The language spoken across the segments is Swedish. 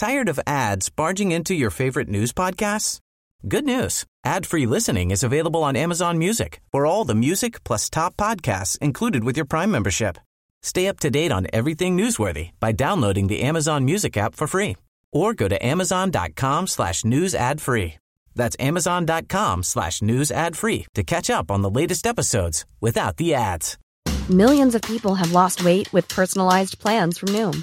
Tired of ads barging into your favorite news podcasts? Good news. Ad-free listening is available on Amazon Music for all the music plus top podcasts included with your Prime membership. Stay up to date on everything newsworthy by downloading the Amazon Music app for free or go to amazon.com slash news ad free. That's amazon.com slash news ad free to catch up on the latest episodes without the ads. Millions of people have lost weight with personalized plans from Noom,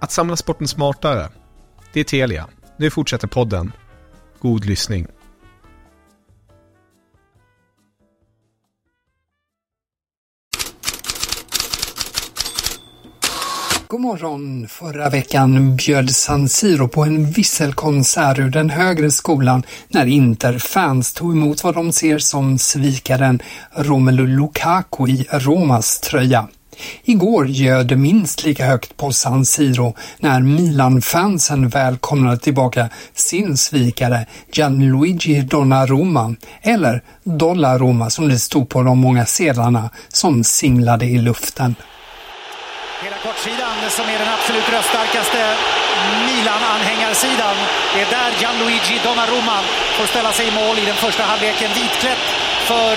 Att samla sporten smartare. Det är Telia. Nu fortsätter podden. God lyssning. God morgon! Förra veckan bjöd San Siro på en visselkonsert ur den högre skolan när Inter-fans tog emot vad de ser som svikaren Romelu Lukaku i Romas tröja. Igår ljöd det minst lika högt på San Siro när Milan-fansen välkomnade tillbaka sin svikare Gianluigi Donnarumma, eller Dollarumma som det stod på de många sedlarna som singlade i luften. Hela kortsidan som är den absolut röststarkaste Milan-anhängarsidan. Det är där Gianluigi Donnarumma får ställa sig i mål i den första halvleken. Vitklätt för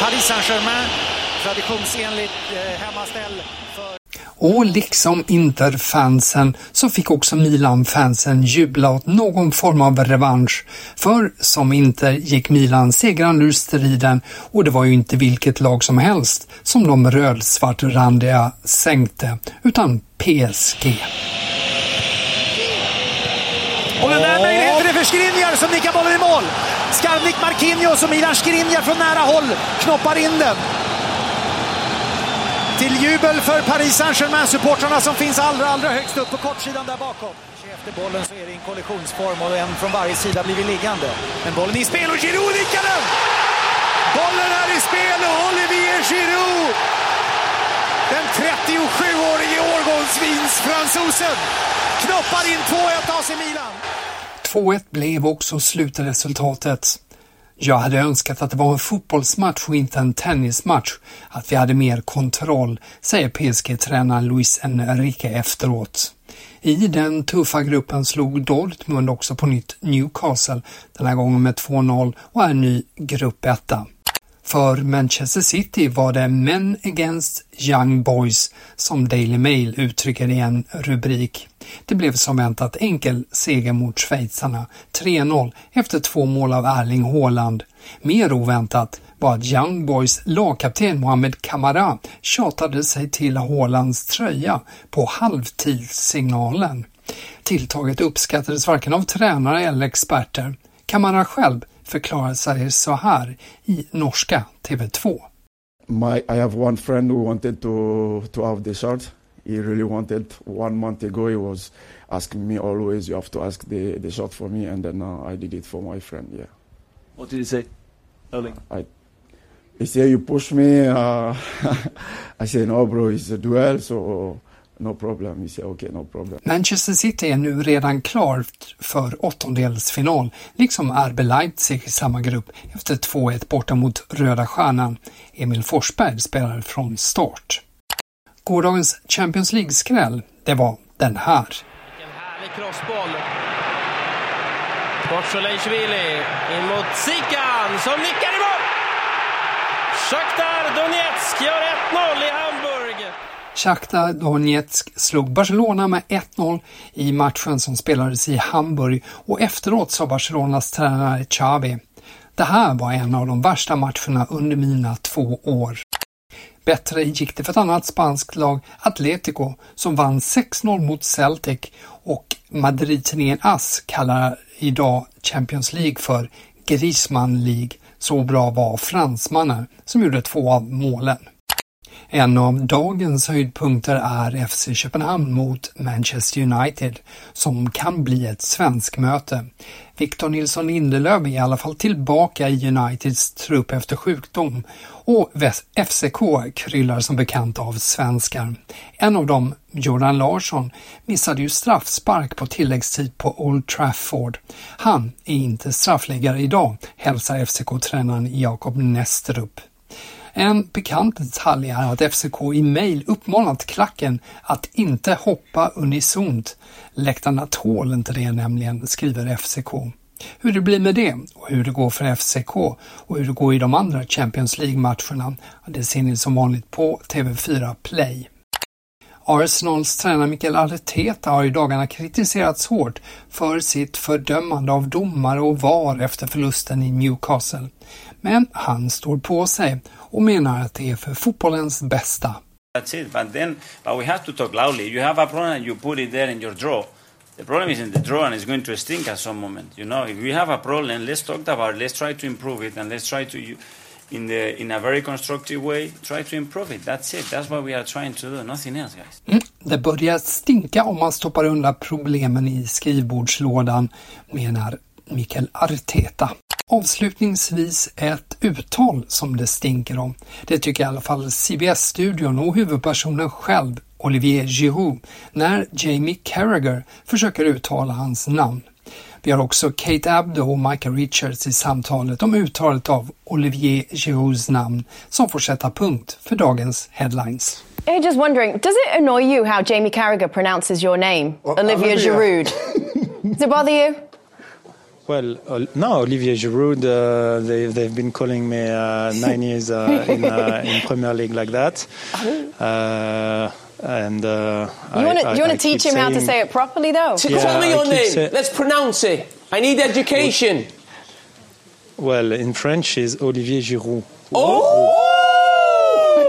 Paris Saint-Germain. Traditionsenligt eh, hemmaställ. För... Och liksom Inter-fansen så fick också Milan-fansen jubla åt någon form av revansch. För som Inter gick Milan segrande ur striden och det var ju inte vilket lag som helst som de röd-svartrandiga sänkte, utan PSG. Och den där möjligheten är för Skriniar som nickar bollen i mål. Skarvnick Marquinhos och Milan Skriniar från nära håll knoppar in den. Till jubel för Paris Saint-Germain-supportrarna som finns allra, allra högst upp på kortsidan där bakom. Efter bollen så är det en kollisionsform och en från varje sida blir liggande. Men bollen är i spel och Giroud nickar den! Bollen är i spel och Olivier Giroud! Den 37-årige årgångsvinsfransosen knoppar in 2-1 AC Milan. 2-1 blev också slutresultatet. Jag hade önskat att det var en fotbollsmatch och inte en tennismatch, att vi hade mer kontroll, säger PSG-tränaren Luis Enrique efteråt. I den tuffa gruppen slog Dortmund också på nytt Newcastle, den här gången med 2-0 och är ny gruppetta. För Manchester City var det Men Against Young Boys som Daily Mail uttrycker i en rubrik. Det blev som väntat enkel seger mot schweizarna, 3-0 efter två mål av Erling Haaland. Mer oväntat var att Young Boys lagkapten Mohamed Kamara tjatade sig till Haalands tröja på halvtidssignalen. Tilltaget uppskattades varken av tränare eller experter. Kamara själv förklarar sig så här i norska TV2. My, I have one friend who wanted to, to have the shirt. He really wanted one month ago. He was asking me always, you have to ask the, the shot for me. And then uh, I did it for my friend, yeah. What did he say, Erling? I, he said, you push me. Uh, I said, no, bro, it's a duel. So no problem. He said, okay, no problem. Manchester City är nu redan klart för åttondelsfinal, liksom RB Leipzig i samma grupp efter 2-1 borta mot Röda Stjärnan. Emil Forsberg spelar från start. Gårdagens Champions League-skräll, det var den här. Vilken härlig crossboll. Bort Solejshvili, in mot Sikan som nickar i mål! Shakhtar Donetsk gör 1-0 i Hamburg. Shakhtar Donetsk slog Barcelona med 1-0 i matchen som spelades i Hamburg och efteråt sa Barcelonas tränare Xavi det här var en av de värsta matcherna under mina två år. Bättre gick det för ett annat spanskt lag, Atletico, som vann 6-0 mot Celtic och Madrid-tidningen AS kallar idag Champions League för Griezmann League. Så bra var fransmannen som gjorde två av målen. En av dagens höjdpunkter är FC Köpenhamn mot Manchester United som kan bli ett svenskmöte. Victor Nilsson Lindelöf är i alla fall tillbaka i Uniteds trupp efter sjukdom och FCK kryllar som bekant av svenskar. En av dem, Jordan Larsson, missade ju straffspark på tilläggstid på Old Trafford. Han är inte straffläggare idag, hälsar FCK-tränaren Jakob Nestrup. En bekant detalj är att FCK i mejl uppmanat klacken att inte hoppa unisont. Läktarna tål inte det nämligen, skriver FCK. Hur det blir med det och hur det går för FCK och hur det går i de andra Champions League-matcherna, det ser ni som vanligt på TV4 Play. Arsenals tränare Mikael Arteta har i dagarna kritiserats hårt för sitt fördömande av domare och VAR efter förlusten i Newcastle. Men han står på sig och menar att det är för fotbollens bästa. That's it. But then, but we have to talk loudly. You have a problem and you put it there in your draw. The problem is in the draw and it's going to stink at some moment. You know, if we have a problem, let's talk about it. Let's try to improve it and let's try to, in the in a very constructive way, try to improve it. That's it. That's what we are trying to do. Nothing else, guys. Mm, det börjar stinka om man stoppar undan problemen i skrivbordslådan, menar Mikael Arteta. Avslutningsvis ett uttal som det stinker om. Det tycker i alla fall CBS-studion och huvudpersonen själv, Olivier Giroud, när Jamie Carragher försöker uttala hans namn. Vi har också Kate Abdo och Michael Richards i samtalet om uttalet av Olivier Girouds namn som får sätta punkt för dagens headlines. I'm just wondering, does it annoy you how Jamie Carragher pronounces your name, well, Olivier Giroud? Does it bother you? Well, uh, no, Olivier Giroud. Uh, they, they've been calling me uh, nine years uh, in, uh, in Premier League like that. Uh, and you want to you want to teach him saying, how to say it properly, though? Yeah, Tell me your name. Say, Let's pronounce it. I need education. Well, in French is Olivier Giroud. Oh!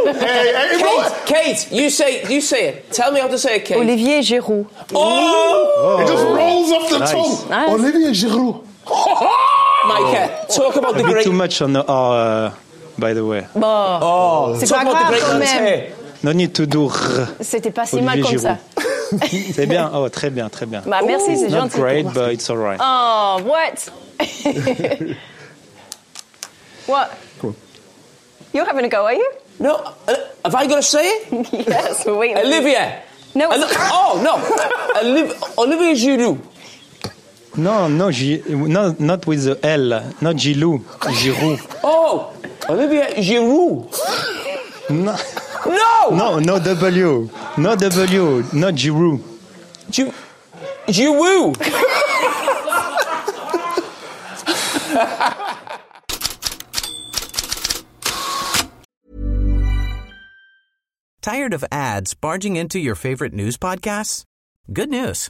hey, hey, Kate, Kate, you say you say it. Tell me how to say it, Kate. Olivier Giroud. Oh! oh. It just rolls off the nice. tongue. Nice. Olivier Giroud. Micah, talk about the great. too much on the R, uh, by the way. Bon. Oh, c'est pas grave quand même. No need to do. C'était pas si mal comme ça. c'est bien. Oh, très bien, très bien. Bah, merci, c'est gentil. Not great, but it's alright. Oh, what? what? Cool. You're having a go, are you? No. Uh, have I got to say? It? yes, we're waiting. Olivia. No. oh no. Olivia, Olivia Giroud. No, no, G, no, not with the L, not Giroud, Giroud. Oh, Olivia Giroud. No. No. No, no W, no W, not Giroud. Giroud. Giroud. Tired of ads barging into your favorite news podcasts? Good news.